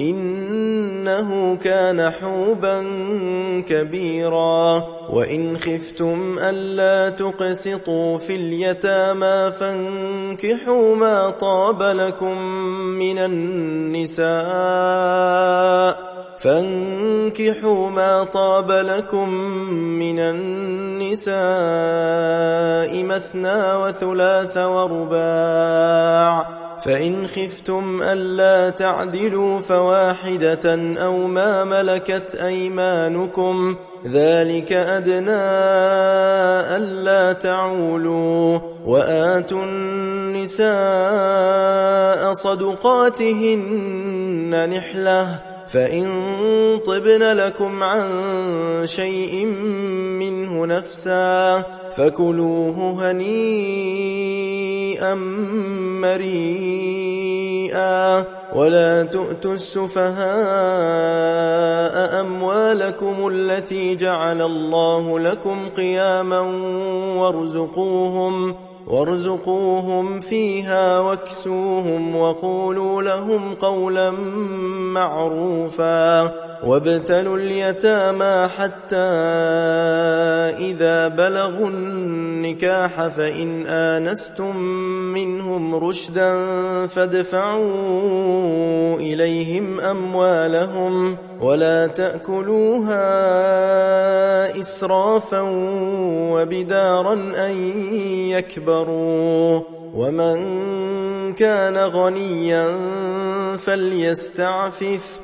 إنه كان حوبا كبيرا. وإن خفتم ألا تقسطوا في اليتامى فانكحوا ما طاب لكم من النساء فانكحوا ما طاب لكم من النساء مثنى وثلاث ورباع. فإن خفتم ألا تعدلوا فواحدة أو ما ملكت أيمانكم ذلك أدنى ألا تعولوا. وآتوا النساء صدقاتهن نحلةً فإن طبن لكم عن شيء منه نفسا فكلوه هنيئا مريئا. ولا تؤتوا السفهاء أموالكم التي جعل الله لكم قياما وارزقوهم وارزقوهم فيها واكسوهم وقولوا لهم قولا معروفا وابتلوا اليتامى حتى إذا بلغوا النكاح فإن آنستم رشدا فادفعوا إليهم أموالهم ولا تأكلوها إسرافا وبدارا أن يكبروا ومن كان غنيا فليستعفف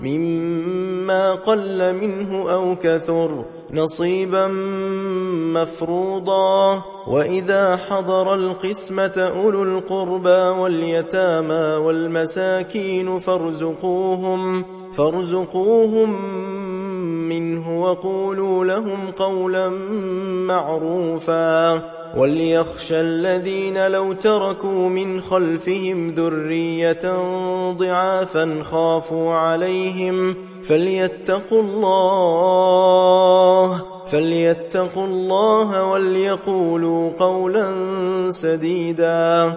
مما قل منه أو كثر نصيبا مفروضا. وإذا حضر القسمة أولو القربى واليتامى والمساكين فارزقوهم فارزقوهم منه وقولوا لهم قولا معروفا. وليخشى الذين لو تركوا من خلفهم ذرية ضعافا خافوا عليهم. فليتقوا الله فليتقوا الله وليقولوا قولا سديدا.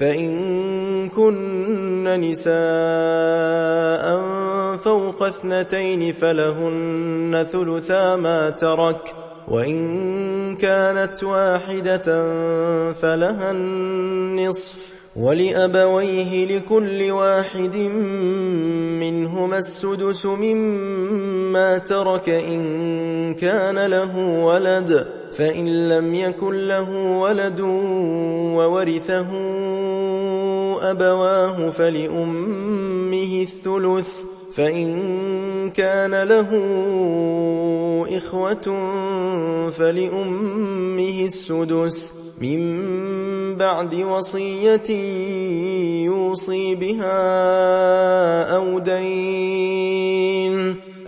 فإن كن نساء فوق اثنتين فلهن ثلثا ما ترك وإن كانت واحدة فلها النصف. ولأبويه لكل واحد منهما السدس مما ترك إن كان له ولد فإن لم يكن له ولد وورثه أبواه فلأمه الثلث. فإن كان له إخوة فلأمه السدس من بعد وصية يوصي بها أو دين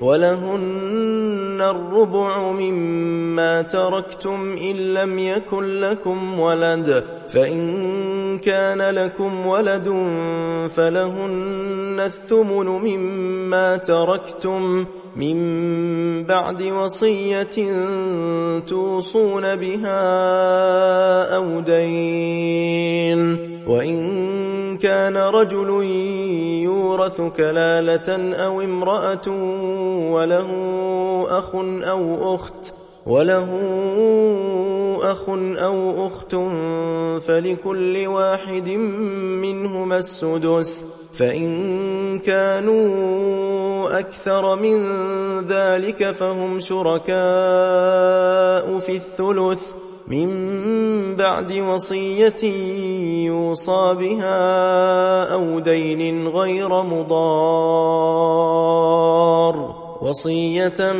ولهن الربع مما تركتم إن لم يكن لكم ولد فإن كان لكم ولد فلهن الثمن مما تركتم. من بعد وصية توصون بها أو دين. وإن كان رجل يورث كلالة أو امرأة وله أخ أو أخت وله أخ أو أخت فلكل واحد منهما السدس. فإن كانوا أكثر من ذلك فهم شركاء في الثلث. من بعد وصية يوصى بها أو دين غير مضار. وصية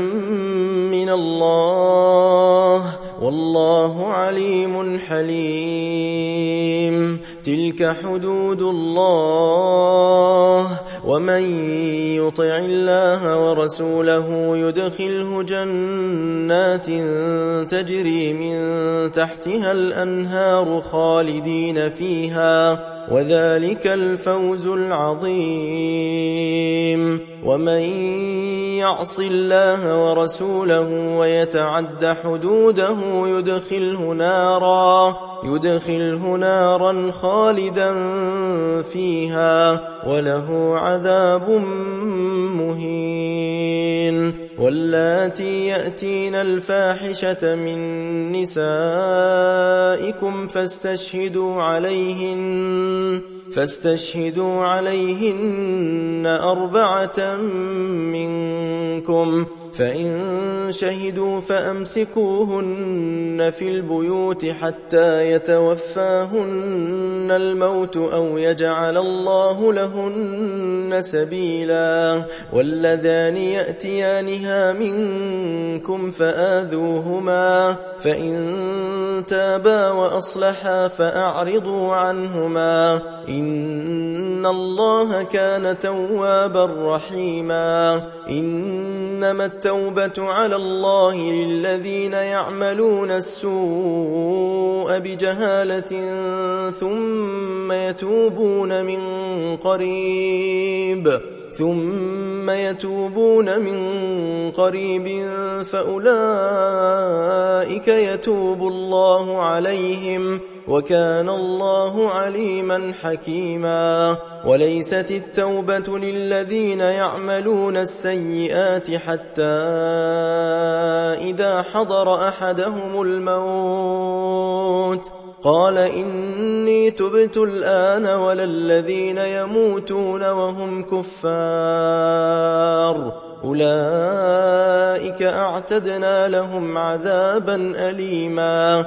من الله والله عليم حليم. تلك حدود الله. ومن يطع الله ورسوله يدخله جنات تجري من تحتها الأنهار خالدين فيها. وذلك الفوز العظيم. ومن يعص الله ورسوله ويتعد حدوده يدخله نارا يدخله نارا خالدا فيها وله عذاب مهين. واللاتي يأتين الفاحشة من نسائكم فاستشهدوا عليهن فاستشهدوا عليهن أربعة منكم. فإن شهدوا فأمسكوهن في البيوت حتى يتوفاهن الموت أو يجعل الله لهن سبيلا. واللذان يأتيانها منكم فآذوهما. فإن تابا وأصلحا فأعرضوا عنهما. إن الله كان توابا رحيما إنما التوبة على الله للذين يعملون السوء بجهالة ثم يتوبون من قريب ثم يتوبون من قريب فأولئك يتوب الله عليهم وكان الله عليما حكيما. وليست التوبة للذين يعملون السيئات حتى إذا حضر أحدهم الموت. قال إني تبت الآن ولا الذين يموتون وهم كفار. أولئك أعتدنا لهم عذابا أليما.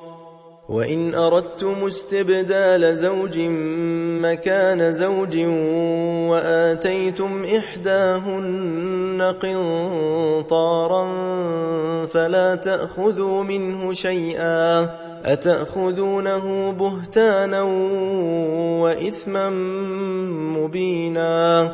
وإن أردتم استبدال زوج مكان زوج وآتيتم إحداهن قنطارا فلا تأخذوا منه شيئا أتأخذونه بهتانا وإثما مبينا.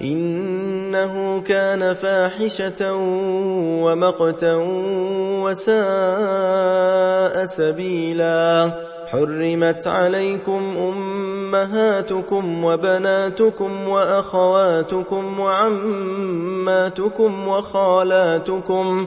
إنه كان فاحشة ومقتا وساء سبيلا. حرمت عليكم أمهاتكم وبناتكم وأخواتكم وعماتكم وخالاتكم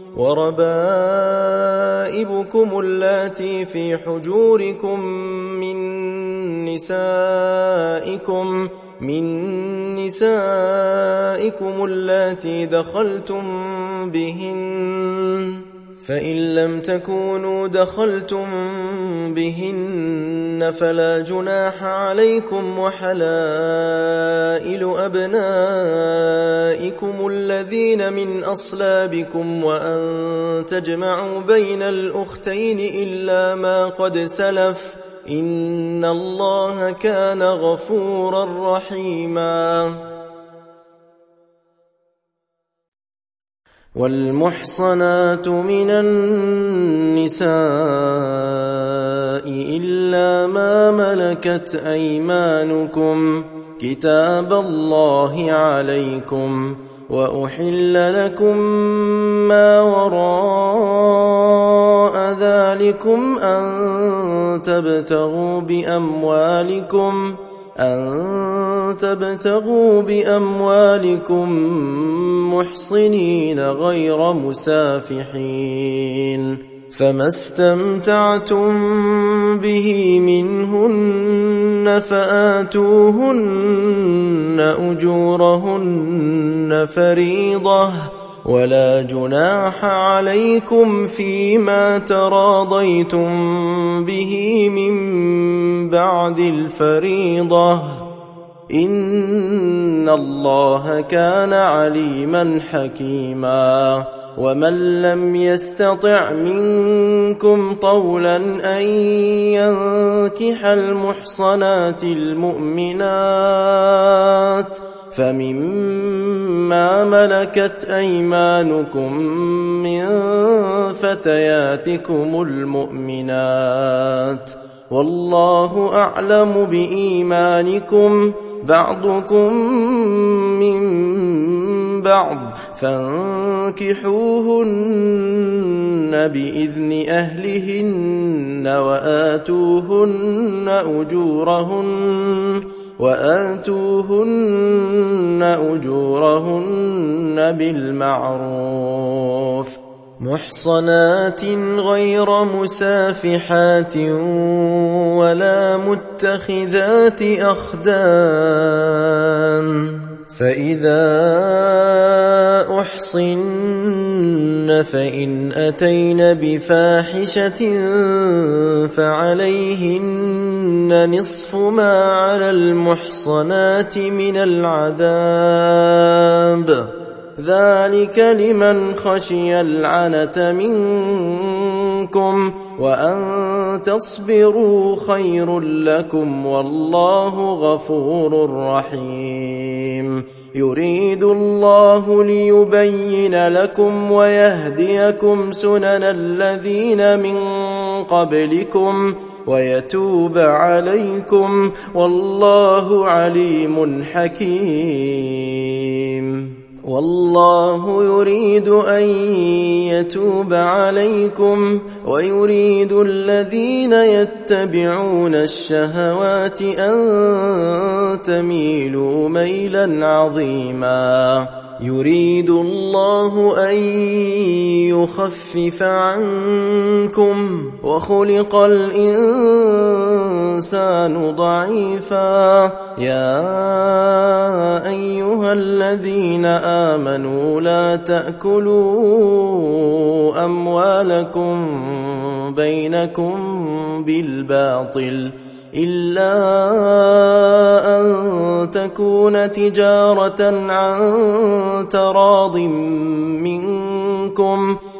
وربائبكم اللاتي في حجوركم من نسائكم من نسائكم اللاتي دخلتم بهن. فإن لم تكونوا دخلتم بهن فلا جناح عليكم وحلائل أبنائكم الذين من أصلابكم وأن تجمعوا بين الأختين إلا ما قد سلف إن الله كان غفورا رحيما والمحصنات من النساء إلا ما ملكت أيمانكم كتاب الله عليكم وأحل لكم ما وراء ذلكم أن تبتغوا بأموالكم أن تبتغوا بأموالكم محصنين غير مسافحين فما استمتعتم به منهن فآتوهن أجورهن فريضة ولا جناح عليكم فيما تراضيتم به من بعد الفريضة. إن الله كان عليما حكيما. ومن لم يستطع منكم طولا أن ينكح المحصنات المؤمنات فمما ملكت أيمانكم من فتياتكم المؤمنات والله أعلم بإيمانكم بعضكم من بعض فانكحوهن بإذن أهلهن وآتوهن أجورهن وآتوهن أجورهن بالمعروف محصنات غير مسافحات ولا متخذات أخدان فإذا أحصن فإن أتين بفاحشة فعليهن نصف ما على المحصنات من العذاب. ذلك لمن خشي العنة منكم منكم وأن تصبروا خير لكم والله غفور رحيم يريد الله ليبين لكم ويهديكم سنن الذين من قبلكم ويتوب عليكم والله عليم حكيم والله يريد أن يتوب عليكم ويريد الذين يتبعون الشهوات أن تميلوا ميلا عظيما يريد الله أن يخفف عنكم وخلق الإنسان ضعيفا. يا أيها الذين آمنوا لا تأكلوا أموالكم بينكم بالباطل. إلا أن تكون تجارة عن تراض منكم.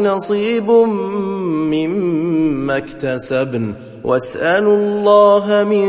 نصيب مما اكتسبن. واسألوا الله من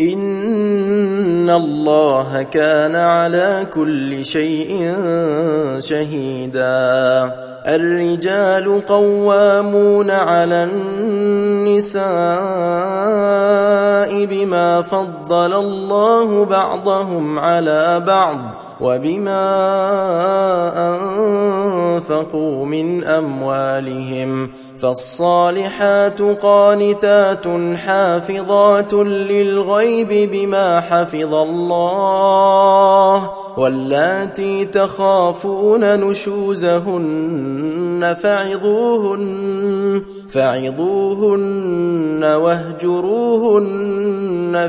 إن الله كان على كل شيء شهيدا. الرجال قوامون على النساء بما فضل الله بعضهم على بعض. وبما أنفقوا من أموالهم فالصالحات قانتات حافظات للغيب بما حفظ الله واللاتي تخافون نشوزهن فعظوهن فعظوهن واهجروهن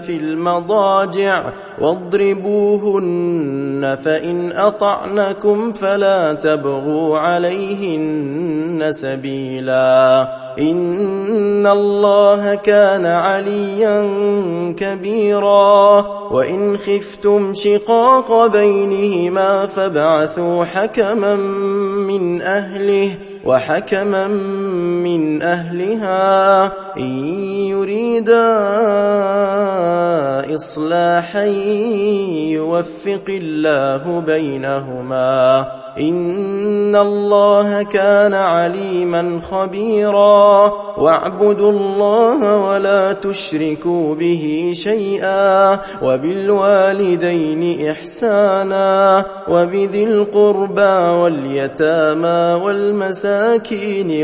في المضاجع واضربوهن فإن أطعنكم فلا تبغوا عليهن سبيلا. إن الله كان عليا كبيرا. وإن خفتم شقاق بينهما فابعثوا حكما من أهله وحكما من أهلها إن يريدا إصلاحا يوفق الله بينهما. إن الله كان عليما خبيرا. واعبدوا الله ولا تشركوا به شيئا وبالوالدين إحسانا وبذي القربى واليتامى والمساكين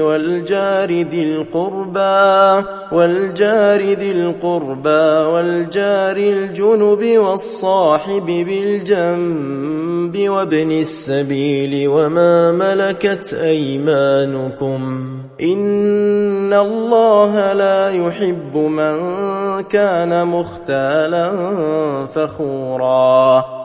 والجار ذي القربى والجار ذي القربى والجار الجنب والصاحب بالجنب وابن السبيل وما ملكت أيمانكم. إن الله لا يحب من كان مختالا فخورا.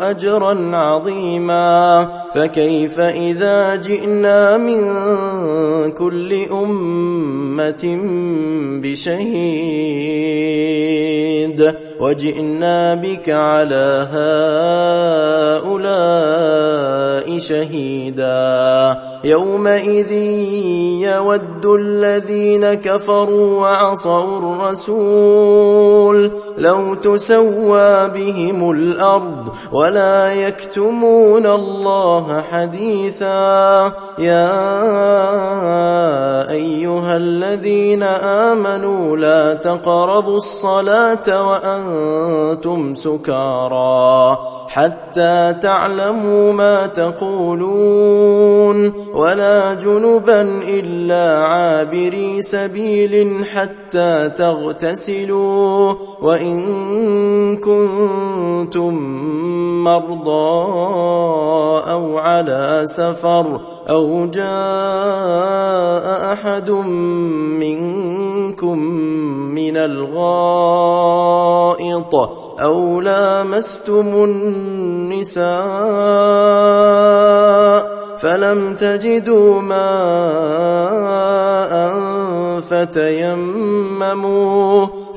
أجرا عظيما. فكيف إذا جئنا من كل أمة بشهيد؟ وجئنا بك على هؤلاء شهيدا. يومئذ يود الذين كفروا وعصوا الرسول. لو تسوى بهم الأرض ولا يكتمون الله حديثا. يا أيها الذين آمنوا لا تقربوا الصلاة وأنتم سكارى حتى تعلموا ما تقولون ولا جنبا إلا عابري سبيل حتى تغتسلوا وإن كنتم مرضى أو على سفر أو جاء أحد منكم من الغائط أو لامستم النساء فلم تجدوا ماء فتيمموا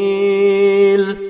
السبيل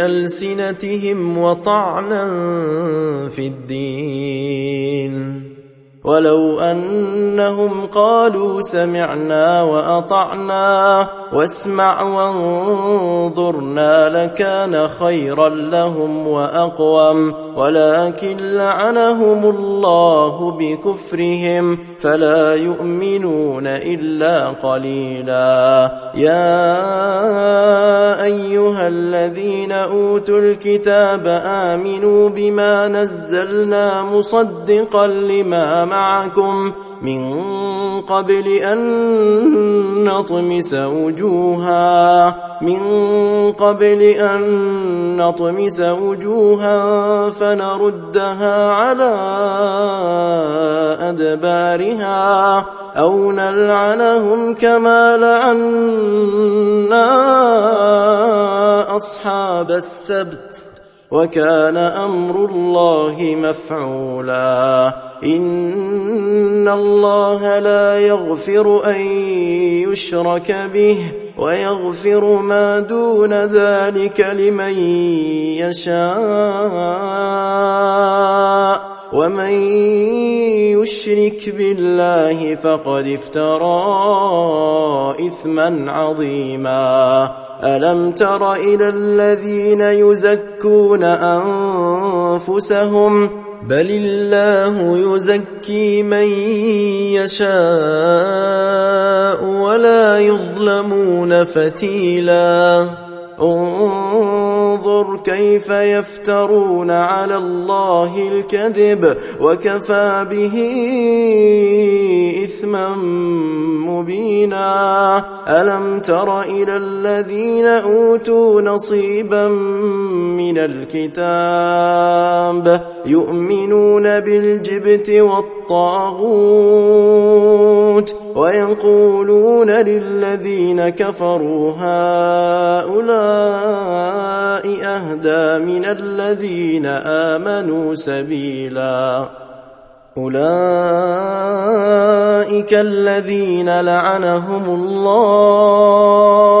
بألسنتهم وطعنا في الدين. ولو أنهم قالوا سمعنا وأطعنا واسمع وانظرنا لكان خيرا لهم وأقوم ولكن لعنهم الله بكفرهم فلا يؤمنون إلا قليلا. يا أيها الذين أوتوا الكتاب آمنوا بما نزلنا مصدقا لما معكم من قبل أن نطمس وجوها. من قبل أن نطمس وجوها فنردها على أدبارها أو نلعنهم كما لعنا أصحاب السبت. وكان أمر الله مفعولا. إن الله لا يغفر أن يشرك به. ويغفر ما دون ذلك لمن يشاء. ومن يشرك بالله فقد افترى إثما عظيما. ألم تر إلى الذين يزكون أنفسهم بل الله يزكي من يشاء ولا يظلمون فتيلا. انظر كيف يفترون على الله الكذب وكفى به إثما مبينا. ألم تر إلى الذين أوتوا نصيبا من الكتاب يؤمنون بالجبت والطاغوت ويقولون للذين كفروا هؤلاء أهدى من الذين آمنوا سبيلا. أولئك الذين لعنهم الله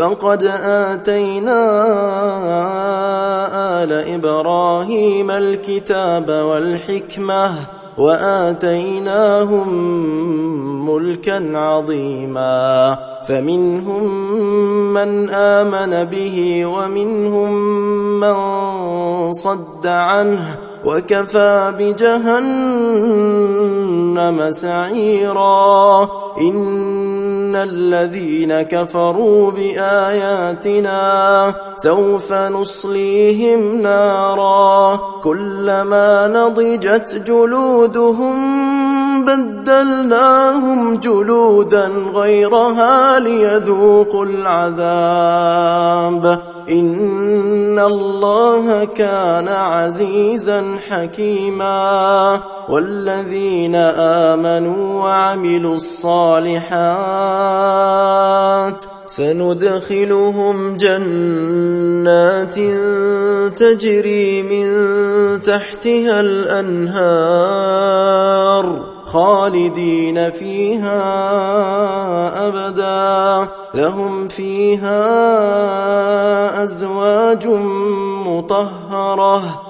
فقد اتينا ال إبراهيم الكتاب والحكمه وآتيناهم ملكا عظيما فمنهم من آمن به ومنهم من صد عنه وكفى بجهنم سعيرا إن الذين كفروا بآياتنا سوف نصليهم نارا كلما نضجت جلودهم بدلناهم جلودا غيرها ليذوقوا العذاب. إن الله كان عزيزا حكيما. والذين آمنوا وعملوا الصالحات سندخلهم جنات تجري من تحتها الأنهار. خالدين فيها أبدا. لهم فيها أزواج مطهرة.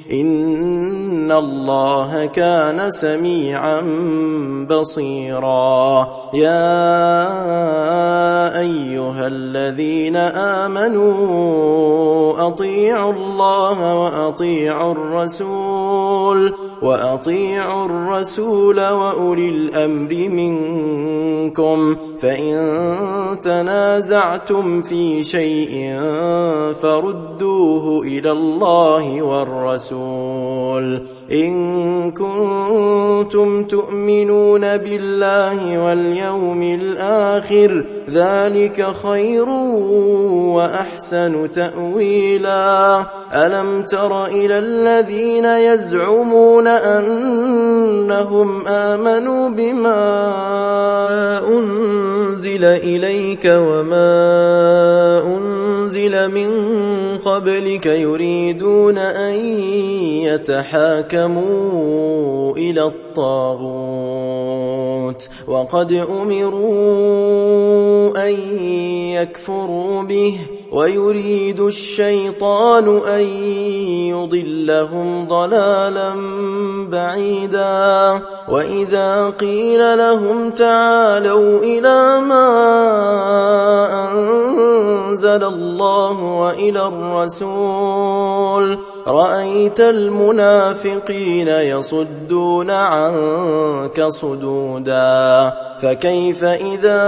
ان الله كان سميعا بصيرا. يا ايها الذين امنوا اطيعوا الله واطيعوا الرسول. وأطيعوا الرسول وأولي الأمر منكم فإن تنازعتم في شيء فردوه إلى الله والرسول. إن كنتم تؤمنون بالله واليوم الآخر ذلك خير وأحسن تأويلا. ألم تر إلى الذين يزعمون أنهم آمنوا بما أنزل إليك وما أنزل من قبلك يريدون أن يتحاكموا إلى الطاغوت وقد أمروا أن يكفروا به ويريد الشيطان أن يضلهم ضلالا بعيدا. وإذا قيل لهم تعالوا إلى ما أنزل الله وإلى الرسول رأيت المنافقين يصدون عنك صدودا فكيف إذا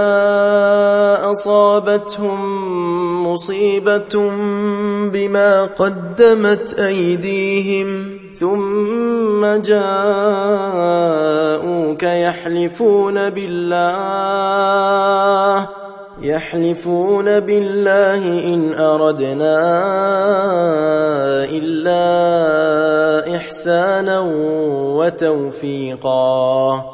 أصابتهم مصيبة بما قدمت أيديهم ثم جاءوك يحلفون بالله يحلفون بالله إن أردنا إلا إحسانا وتوفيقا.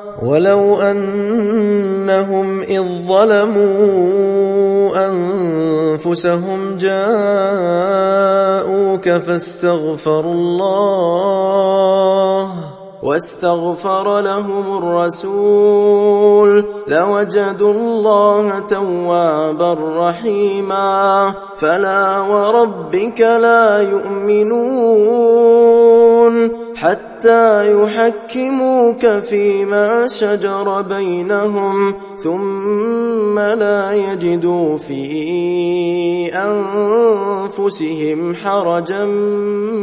ولو أنهم إذ ظلموا أنفسهم جاءوك فاستغفروا الله واستغفر لهم الرسول لوجدوا الله توابا رحيما فلا وربك لا يؤمنون حتى يحكموك فيما شجر بينهم ثم لا يجدوا في أنفسهم حرجا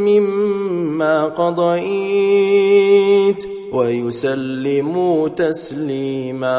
مما قضيت ويسلموا تسليما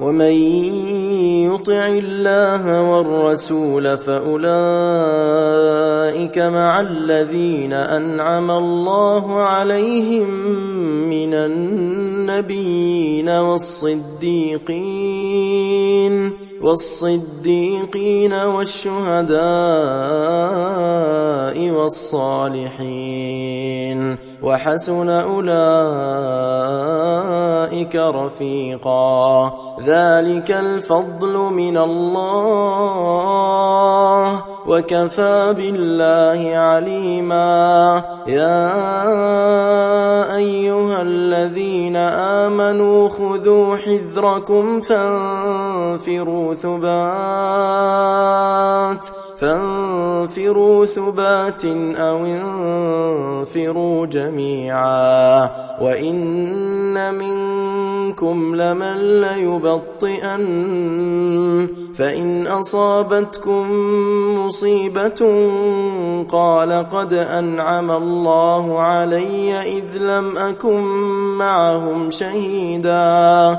ومن يطع الله والرسول فأولئك مع الذين أنعم الله عليهم من النبيين والصديقين والصديقين والشهداء والصالحين. وحسن أولئك رفيقا. ذلك الفضل من الله. وكفى بالله عليما. يا أيها الذين آمنوا خذوا حذركم فانفروا ثبات. فانفروا ثبات أو انفروا جميعا وإن منكم لمن ليبطئن فإن أصابتكم مصيبة قال قد أنعم الله علي إذ لم أكن معهم شهيدا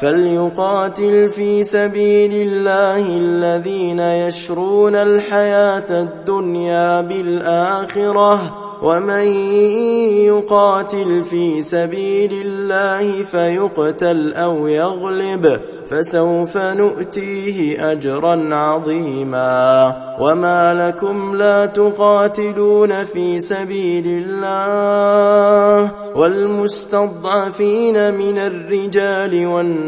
فليقاتل في سبيل الله الذين يشرون الحياة الدنيا بالآخرة ومن يقاتل في سبيل الله فيقتل أو يغلب فسوف نؤتيه أجرا عظيما وما لكم لا تقاتلون في سبيل الله والمستضعفين من الرجال والنساء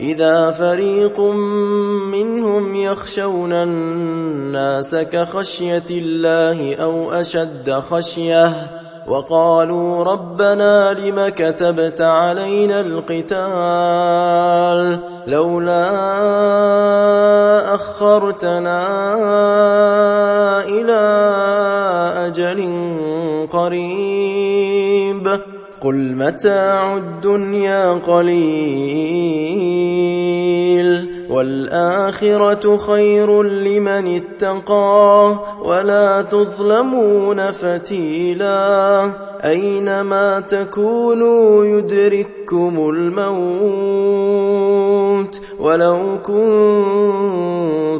إذا فريق منهم يخشون الناس كخشية الله أو أشد خشية وقالوا ربنا لم كتبت علينا القتال لولا أخرتنا إلى أجل قريب قل متاع الدنيا قليل والآخرة خير لمن اتقى ولا تظلمون فتيلا أينما تكونوا يدرككم الموت ولو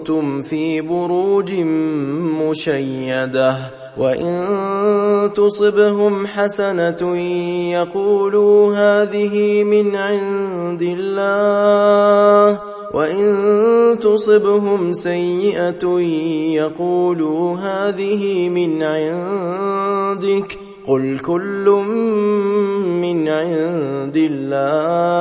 كنتم في بروج مشيده وإن تصبهم حسنة يقولوا هذه من عند الله وإن تصبهم سيئة يقولوا هذه من عندك قل كل من عند الله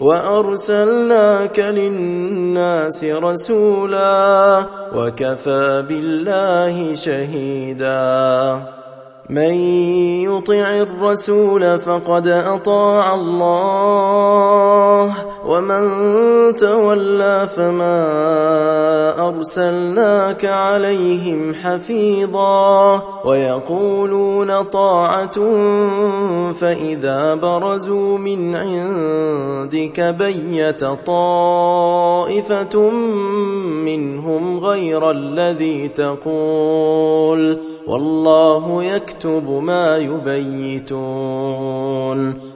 وأرسلناك للناس رسولا وكفى بالله شهيدا من يطع الرسول فقد أطاع الله ومن تولى فما أرسلناك عليهم حفيظا ويقولون طاعة فإذا برزوا من عندك بيت طائفة منهم غير الذي تقول والله يكتب ما يبيتون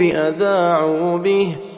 أذاعوا به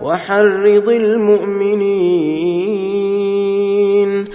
وحرض المؤمنين.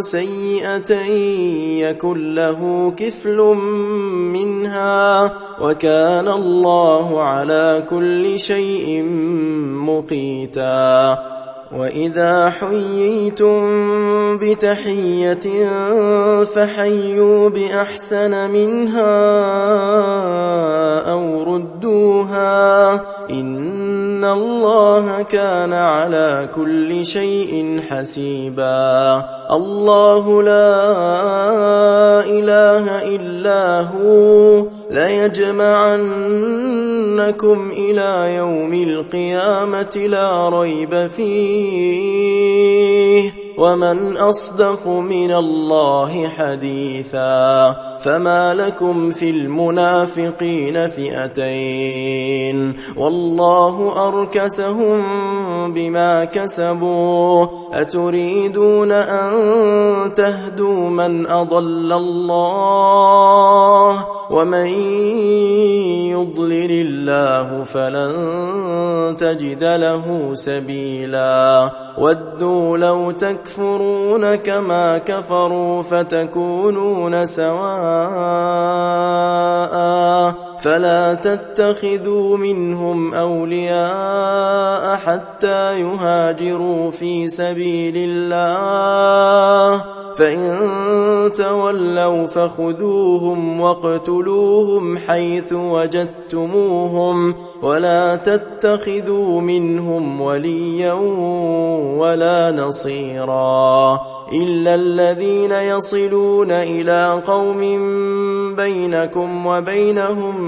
سيئة يكن له كفل منها وكان الله على كل شيء مقيتا وإذا حييتم بتحية فحيوا بأحسن منها أو ردوها إن الله كان على كل شيء حسيبا الله لا إله إلا هو ليجمعنكم إلى يوم القيامة لا ريب فيه فيه ومن أصدق من الله حديثا فما لكم في المنافقين فئتين والله أركسهم بما كسبوا أتريدون أن تهدوا من أضل الله ومن يضلل الله فلن تجد له سبيلا ودوا لو تكفرون كما كفروا فتكونون سواء فلا تتخذوا منهم أولياء حتى يهاجروا في سبيل الله. فإن تولوا فخذوهم واقتلوهم حيث وجدتموهم ولا تتخذوا منهم وليا ولا نصيرا. إلا الذين يصلون إلى قوم بينكم وبينهم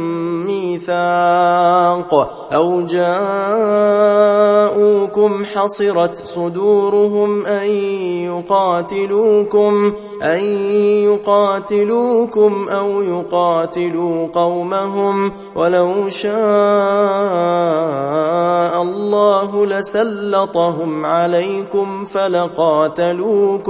ميثاق أو جاءوكم حصرت صدورهم أن يقاتلوكم أن يقاتلوكم أو يقاتلوا قومهم ولو شاء الله لسلطهم عليكم فلقاتلوكم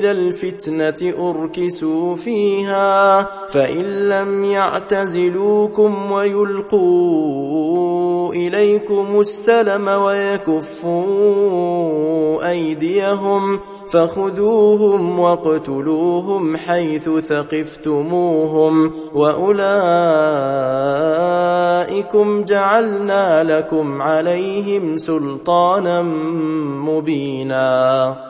إلى الفتنة أركسوا فيها فإن لم يعتزلوكم ويلقوا إليكم السلم ويكفوا أيديهم فخذوهم واقتلوهم حيث ثقفتموهم وأولئكم جعلنا لكم عليهم سلطانا مبينا.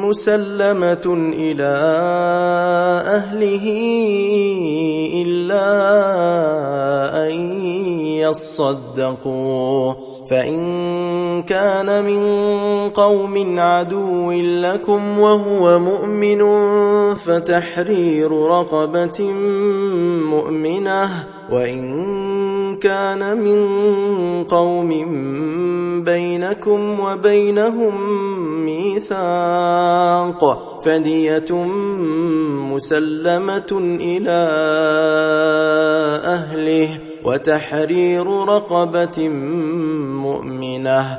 مسلمة إلى أهله إلا أن يصدقوا. فإن كان من قوم عدو لكم وهو مؤمن فتحرير رقبة مؤمنة. وإن كان من قوم بينكم وبينهم ميثاق فدية مسلمة إلى أهله وتحرير رقبة مؤمنة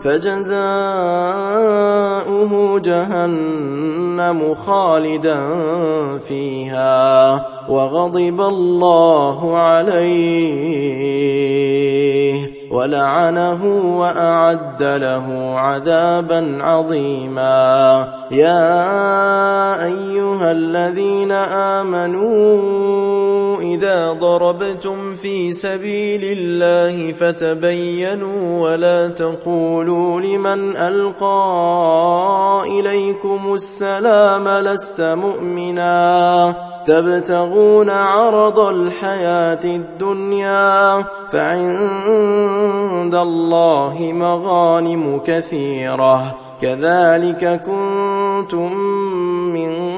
فجزاؤه جهنم خالدا فيها وغضب الله عليه. ولعنه وأعد له عذابا عظيما. يا أيها الذين آمنوا إذا ضربتم في سبيل الله فتبينوا ولا تقولوا لمن ألقى إليكم السلام لست مؤمنا. تبتغون عرض الحياة الدنيا فعند الله مغانم كثيرة. كذلك كنتم من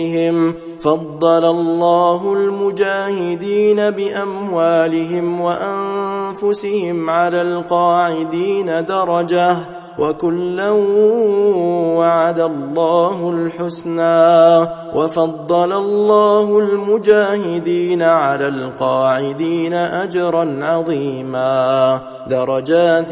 وأنفسهم فضل الله المجاهدين بأموالهم وأنفسهم على القاعدين درجة وكلا وعد الله الحسنى وفضل الله المجاهدين على القاعدين أجرا عظيما. درجات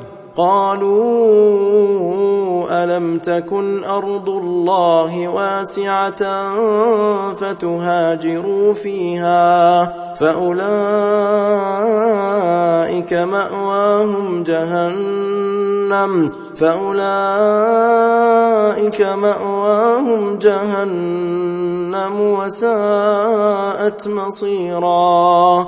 قالوا ألم تكن أرض الله واسعة فتهاجروا فيها فأولئك مأواهم جهنم فأولئك مأواهم جهنم وساءت مصيرا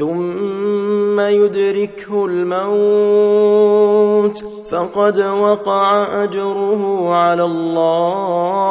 ثم يدركه الموت فقد وقع أجره على الله.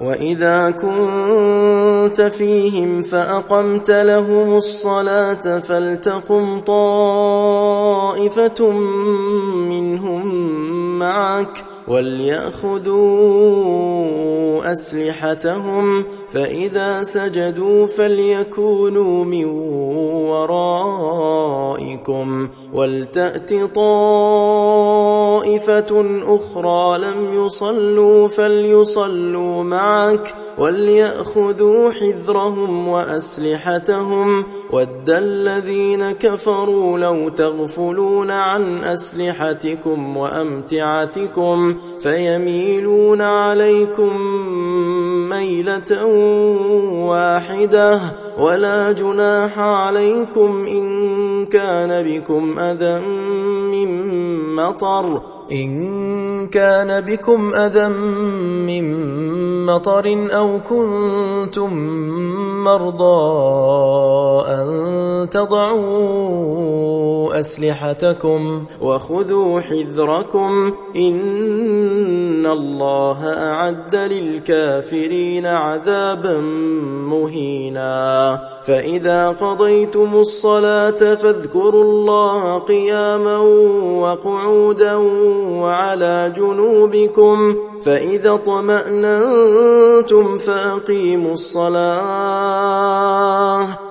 وإذا كنت فيهم فأقمت لهم الصلاة فلتقم طائفة منهم معك وليأخذوا أسلحتهم فإذا سجدوا فليكونوا من ورائكم. ولتأت طائفة أخرى لم يصلوا فليصلوا معك. وليأخذوا حذرهم وأسلحتهم. ود الذين كفروا لو تغفلون عن أسلحتكم وأمتعتكم. فيميلون عليكم ميلة واحدة ولا جناح عليكم إن كان بكم أذى من مطر إن كان بكم أذى من مطر أو كنتم مرضى أن تضعوا أسلحتكم وخذوا حذركم إن الله أعد للكافرين عذابا مهينا. فإذا قضيتم الصلاة فاذكروا الله قياما وقعودا وعلى جنوبكم فإذا طمأننتم فأقيموا الصلاة.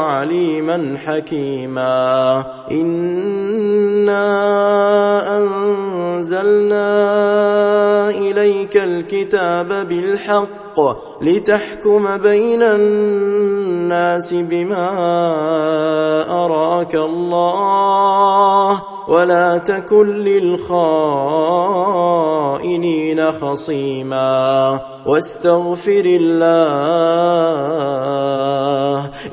عليما حكيما. إنا أنزلنا إليك الكتاب بالحق لتحكم بين الناس بما أراك الله ولا تكن للخائنين خصيما واستغفر الله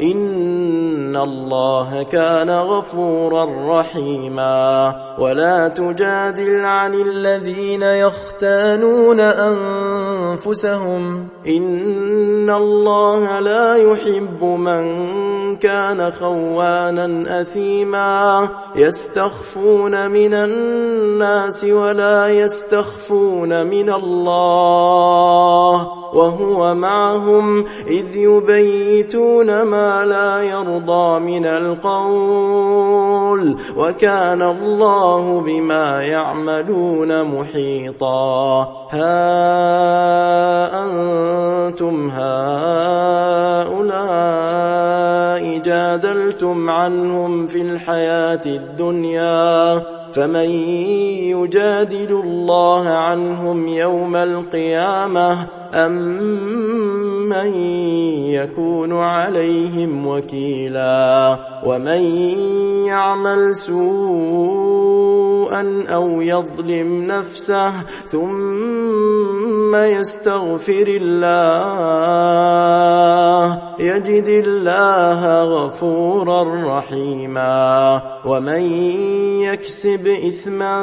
إن الله كان غفورا رحيما ولا تجادل عن الذين يختانون أنفسهم إن الله لا يحب من كان خوانا أثيما يستخفون من الناس ولا يستخفون من الله وهو معهم إذ يبيتون ما لا يرضى من القول وكان الله بما يعملون محيطا ها أنتم هؤلاء جادلتم عنهم في الحياة الدنيا فمن يجادل الله عنهم يوم القيامة أم من يكون عليهم وكيلا ومن يعمل سوءا أو يظلم نفسه ثم يستغفر الله يجد الله غفورا رحيما ومن يكسب إثما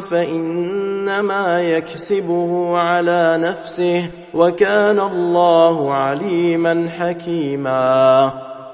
فإنما يكسبه على نفسه وكان الله عليما حكيما.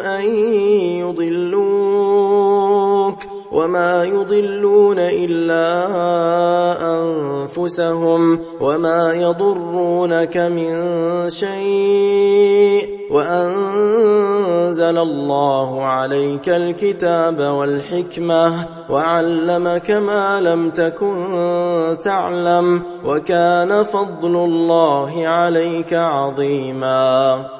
أن يضلوك وما يضلون إلا أنفسهم وما يضرونك من شيء وأنزل الله عليك الكتاب والحكمة وعلمك ما لم تكن تعلم وكان فضل الله عليك عظيما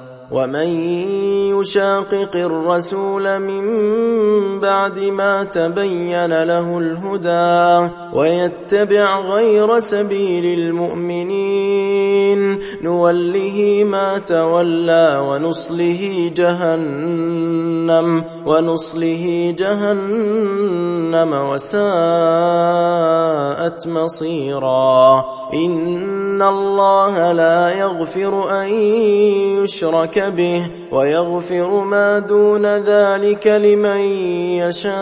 ومن يشاقق الرسول من بعد ما تبين له الهدى ويتبع غير سبيل المؤمنين نوله ما تولى ونصله جهنم ونصله جهنم وساءت مصيرا إن الله لا يغفر أن يشرك به ويغفر ما دون ذلك لمن يشاء.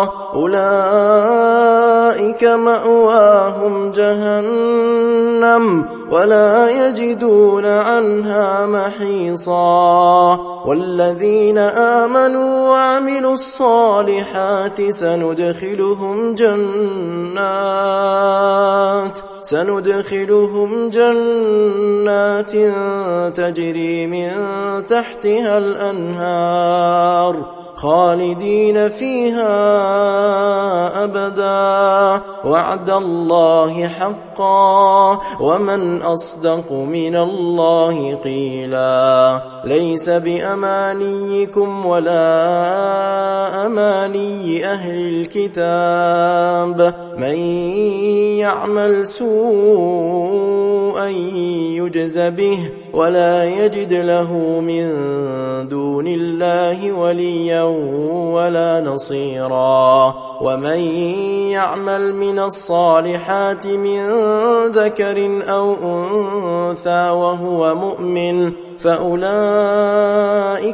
أولئك مأواهم جهنم ولا يجدون عنها محيصا. والذين آمنوا وعملوا الصالحات سندخلهم جنات سندخلهم جنات تجري من تحتها الأنهار. خالدين فيها أبدا. وعد الله حقا. ومن أصدق من الله قيلا. ليس بأمانيكم ولا أماني أهل الكتاب. من يعمل سوءا يجز به ولا يجد له من دون الله وليا ولا نصيرا. ومن يعمل من الصالحات من ذكر أو أنثى وهو مؤمن فأولئك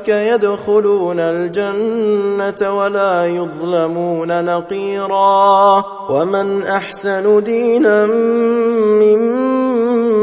يدخلون الجنة ولا يظلمون نقيرا. ومن أحسن دينا ممن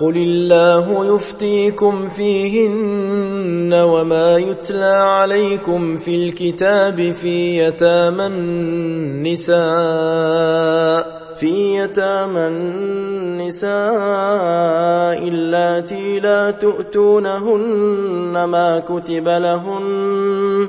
قل الله يفتيكم فيهن وما يتلى عليكم في الكتاب في يتامى النساء في يتامى النساء اللاتي لا تؤتونهن ما كتب لهن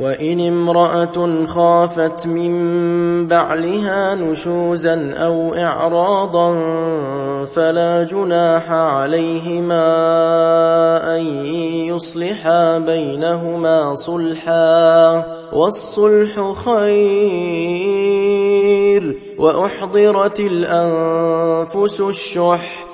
وإن امرأة خافت من بعلها نشوزا أو إعراضا فلا جناح عليهما أن يصلحا بينهما صلحا والصلح خير وأحضرت الأنفس الشح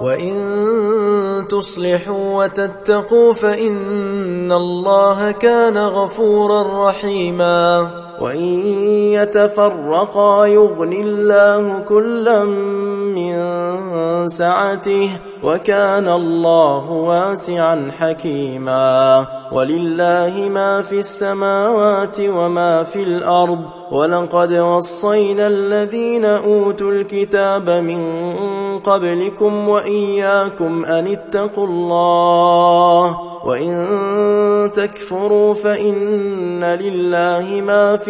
وإن تصلحوا وتتقوا فإن الله كان غفورا رحيما وإن يتفرقا يغن الله كلا من سعته وكان الله واسعا حكيما ولله ما في السماوات وما في الأرض ولقد وصينا الذين أوتوا الكتاب من قبلكم وإياكم أن اتقوا الله وإن تكفروا فإن لله ما في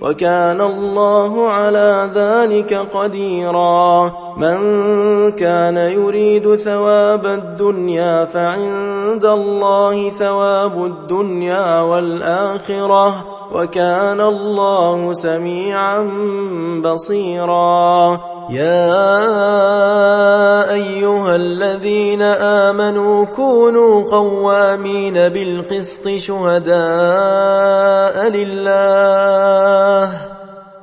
وكان الله على ذلك قديرا. من كان يريد ثواب الدنيا فعند الله ثواب الدنيا والآخرة وكان الله سميعا بصيرا. يا أيها الذين آمنوا كونوا قوامين بالقسط شهداء لله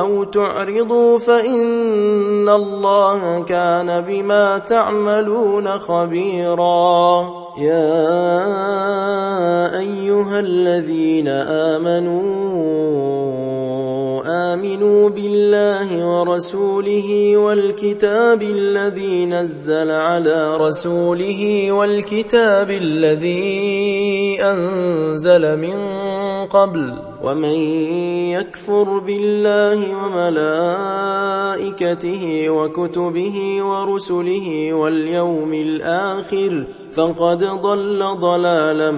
أو تعرضوا فإن الله كان بما تعملون خبيرا. يا أيها الذين آمنوا آمنوا بالله ورسوله والكتاب الذي نزل على رسوله والكتاب الذي أنزل من قبل ومن يكفر بالله وملائكته وكتبه ورسله واليوم الآخر فقد ضل ضلالا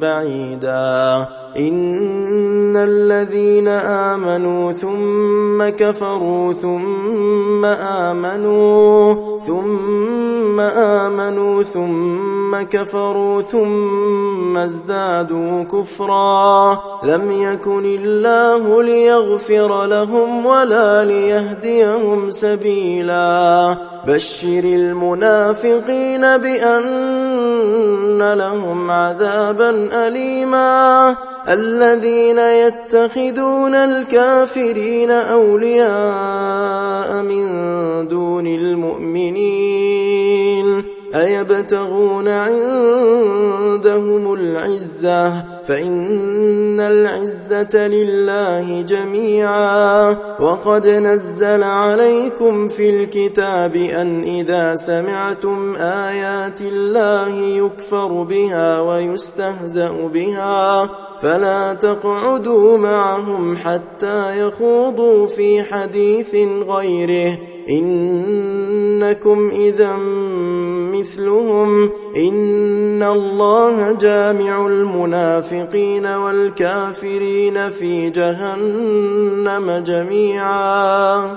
بعيدا. إن الذين آمنوا ثم كفروا ثم آمنوا ثم آمنوا ثم كفروا ثم ازدادوا كفرا. لم يكن الله ليغفر لهم ولا ليهديهم سبيلا. بشر المنافقين بأن لهم عذابا أليما. الذين يتخذون الكافرين أولياء من دون المؤمنين. أيبتغون عندهم العزة؟ فإن العزة لله جميعا. وقد نزل عليكم في الكتاب أن إذا سمعتم آيات الله يكفر بها ويستهزأ بها فلا تقعدوا معهم حتى يخوضوا في حديث غيره. إنكم إذا مثلهم إن الله جامع المنافقين والكافرين في جهنم جميعا.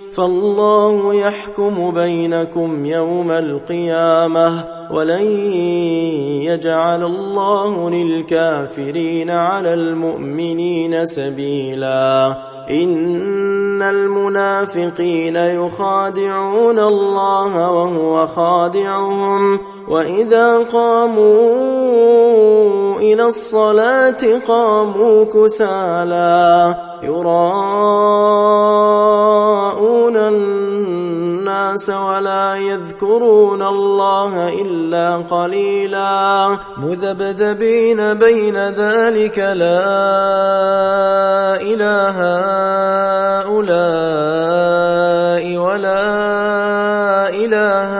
فالله يحكم بينكم يوم القيامة ولن يجعل الله للكافرين على المؤمنين سبيلا. إن المنافقين يخادعون الله وهو خادعهم. وإذا قاموا إلى الصلاة قاموا كسالا. يراءون الناس ولا يذكرون الله إلا قليلا. مذبذبين بين ذلك لا إله هؤلاء ولا إله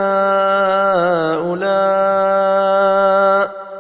هؤلاء.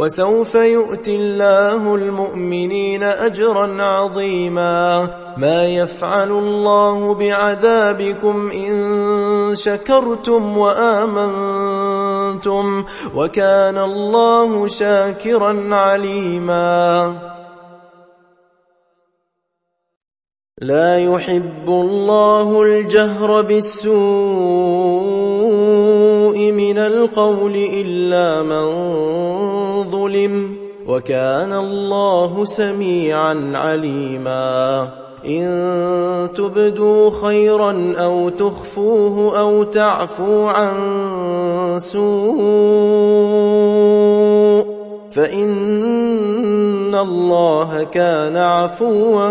وسوف يؤتي الله المؤمنين أجرا عظيما. ما يفعل الله بعذابكم إن شكرتم وآمنتم وكان الله شاكرا عليما. لا يحب الله الجهر بالسوء من القول إلا من ظلم وكان الله سميعا عليما. إن تبدوا خيرا أو تخفوه أو تعفو عن سوء فإن الله كان عفوا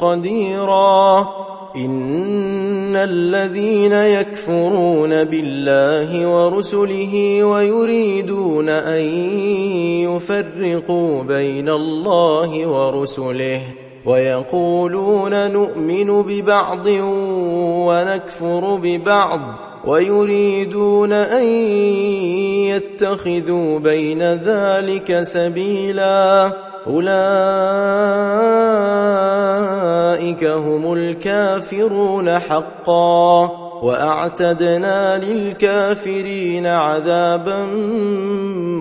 قديرا. ان الذين يكفرون بالله ورسله ويريدون ان يفرقوا بين الله ورسله ويقولون نؤمن ببعض ونكفر ببعض ويريدون ان يتخذوا بين ذلك سبيلا أولئك هم الكافرون حقا وأعتدنا للكافرين عذابا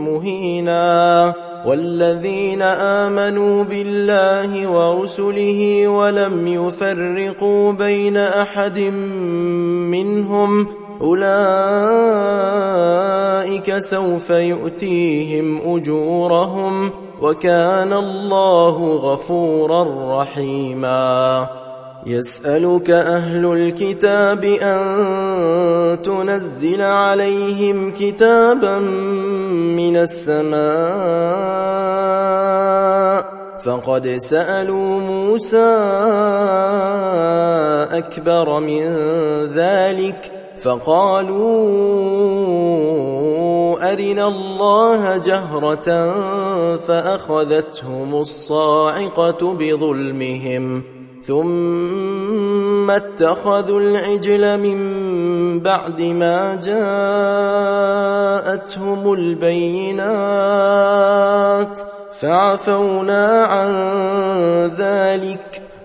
مهينا والذين آمنوا بالله ورسله ولم يفرقوا بين أحد منهم أولئك سوف يؤتيهم أجورهم وكان الله غفورا رحيما. يسألك أهل الكتاب أن تنزل عليهم كتابا من السماء. فقد سألوا موسى أكبر من ذلك. فقالوا أرنا الله جهرة فأخذتهم الصاعقة بظلمهم ثم اتخذوا العجل من بعد ما جاءتهم البينات فعفونا عن ذلك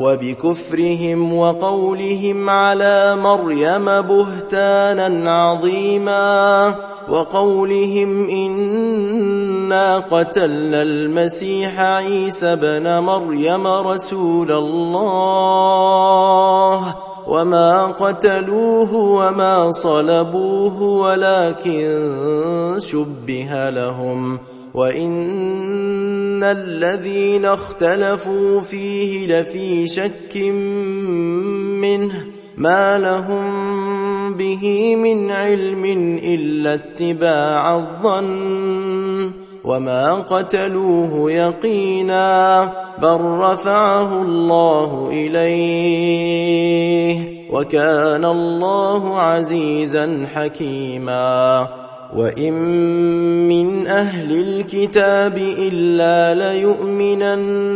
وبكفرهم وقولهم على مريم بهتانا عظيما وقولهم إنا قتلنا المسيح عيسى بن مريم رسول الله وما قتلوه وما صلبوه ولكن شبه لهم وإن الذين اختلفوا فيه لفي شك منه ما لهم به من علم إلا اتباع الظن وما قتلوه يقينا بل رفعه الله إليه وكان الله عزيزا حكيما وإن من أهل الكتاب إلا ليؤمنن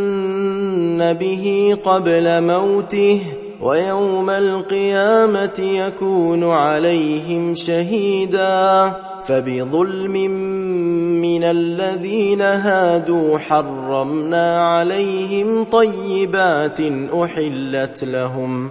به قبل موته ويوم القيامة يكون عليهم شهيدا فبظلم من الذين هادوا حرمنا عليهم طيبات أحلت لهم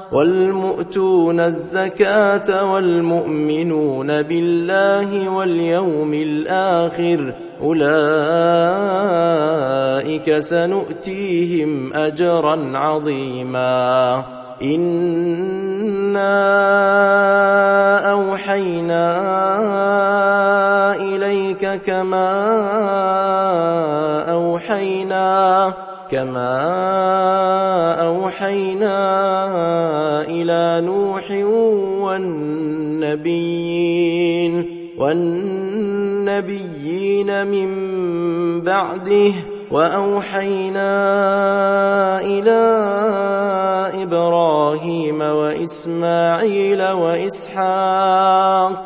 والمؤتون الزكاة والمؤمنون بالله واليوم الآخر أولئك سنؤتيهم أجرا عظيما. إنا أوحينا إليك كما أوحينا كما أوحينا إلى نوح والنبيين والنبيين من بعده وأوحينا إلى إبراهيم وإسماعيل وإسحاق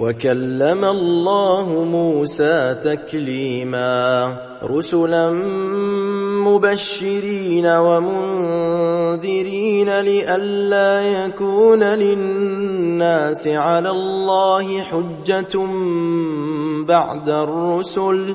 وكلم الله موسى تكليما. رسلا مبشرين ومنذرين لئلا يكون للناس على الله حجة بعد الرسل.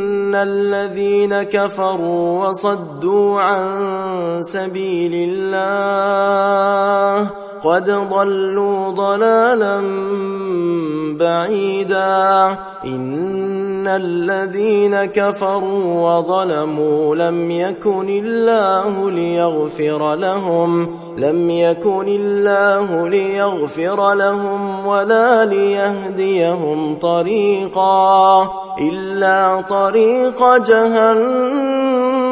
الذين كفروا وصدوا عن سبيل الله قد ضلوا ضلالا بعيدا إن الذين كفروا وظلموا لم يكن الله ليغفر لهم لم يكن الله ليغفر لهم ولا ليهديهم طريقا إلا طريق جهنم.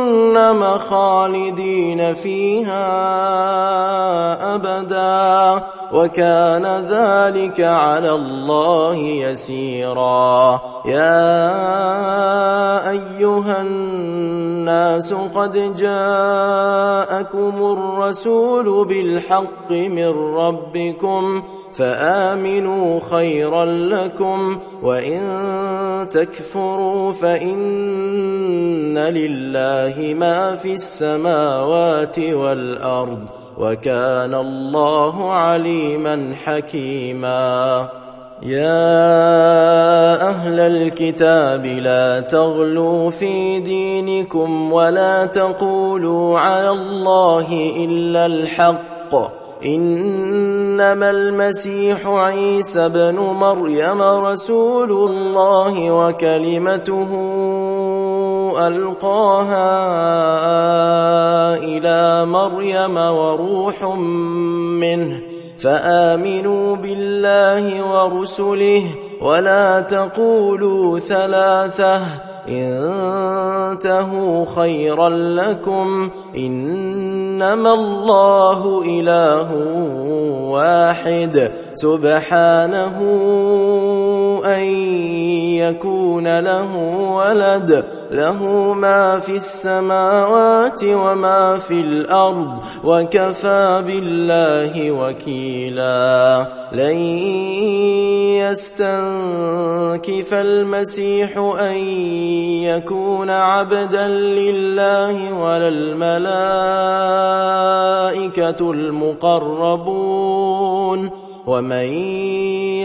جهنم خالدين فيها أبدا. وكان ذلك على الله يسيرا. يا أيها الناس قد جاءكم الرسول بالحق من ربكم فآمنوا خيرا لكم وإن تكفروا فإن لله ما في السماوات والأرض وكان الله عليما حكيما. يا أهل الكتاب لا تغلوا في دينكم ولا تقولوا على الله إلا الحق. إنما المسيح عيسى بن مريم رسول الله وكلمته ألقاها إلى مريم وروح منه فآمنوا بالله ورسله ولا تقولوا ثلاثة انتهوا خيرا لكم إنما الله إله واحد سبحانه أن يكون له ولد له ما في السماوات وما في الأرض وكفى بالله وكيلا. لن يستنكف المسيح أن يكون عبدا لله ولا الملائكة المقربون. ومن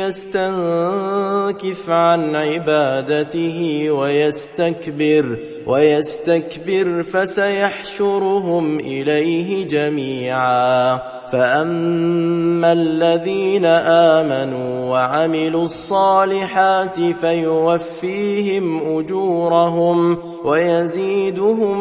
يستنكف عن عبادته ويستكبر ويستكبر فسيحشرهم إليه جميعا. فأما الذين آمنوا وعملوا الصالحات فيوفيهم أجورهم ويزيدهم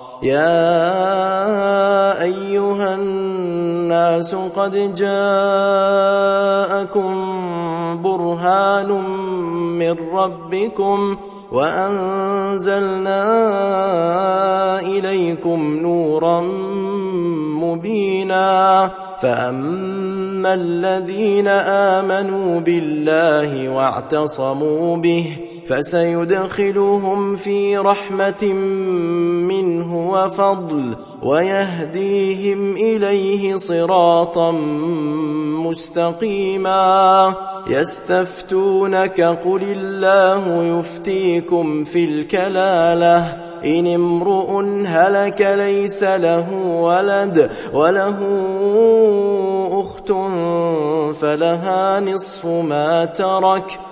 يا أيها الناس قد جاءكم برهان من ربكم وأنزلنا إليكم نورا مبينا فأما الذين آمنوا بالله واعتصموا به فسيدخلهم في رحمة منه وفضل ويهديهم إليه صراطا مستقيما. يستفتونك قل الله يفتيكم في الكلالة. إن امرؤ هلك ليس له ولد وله أخت فلها نصف ما ترك.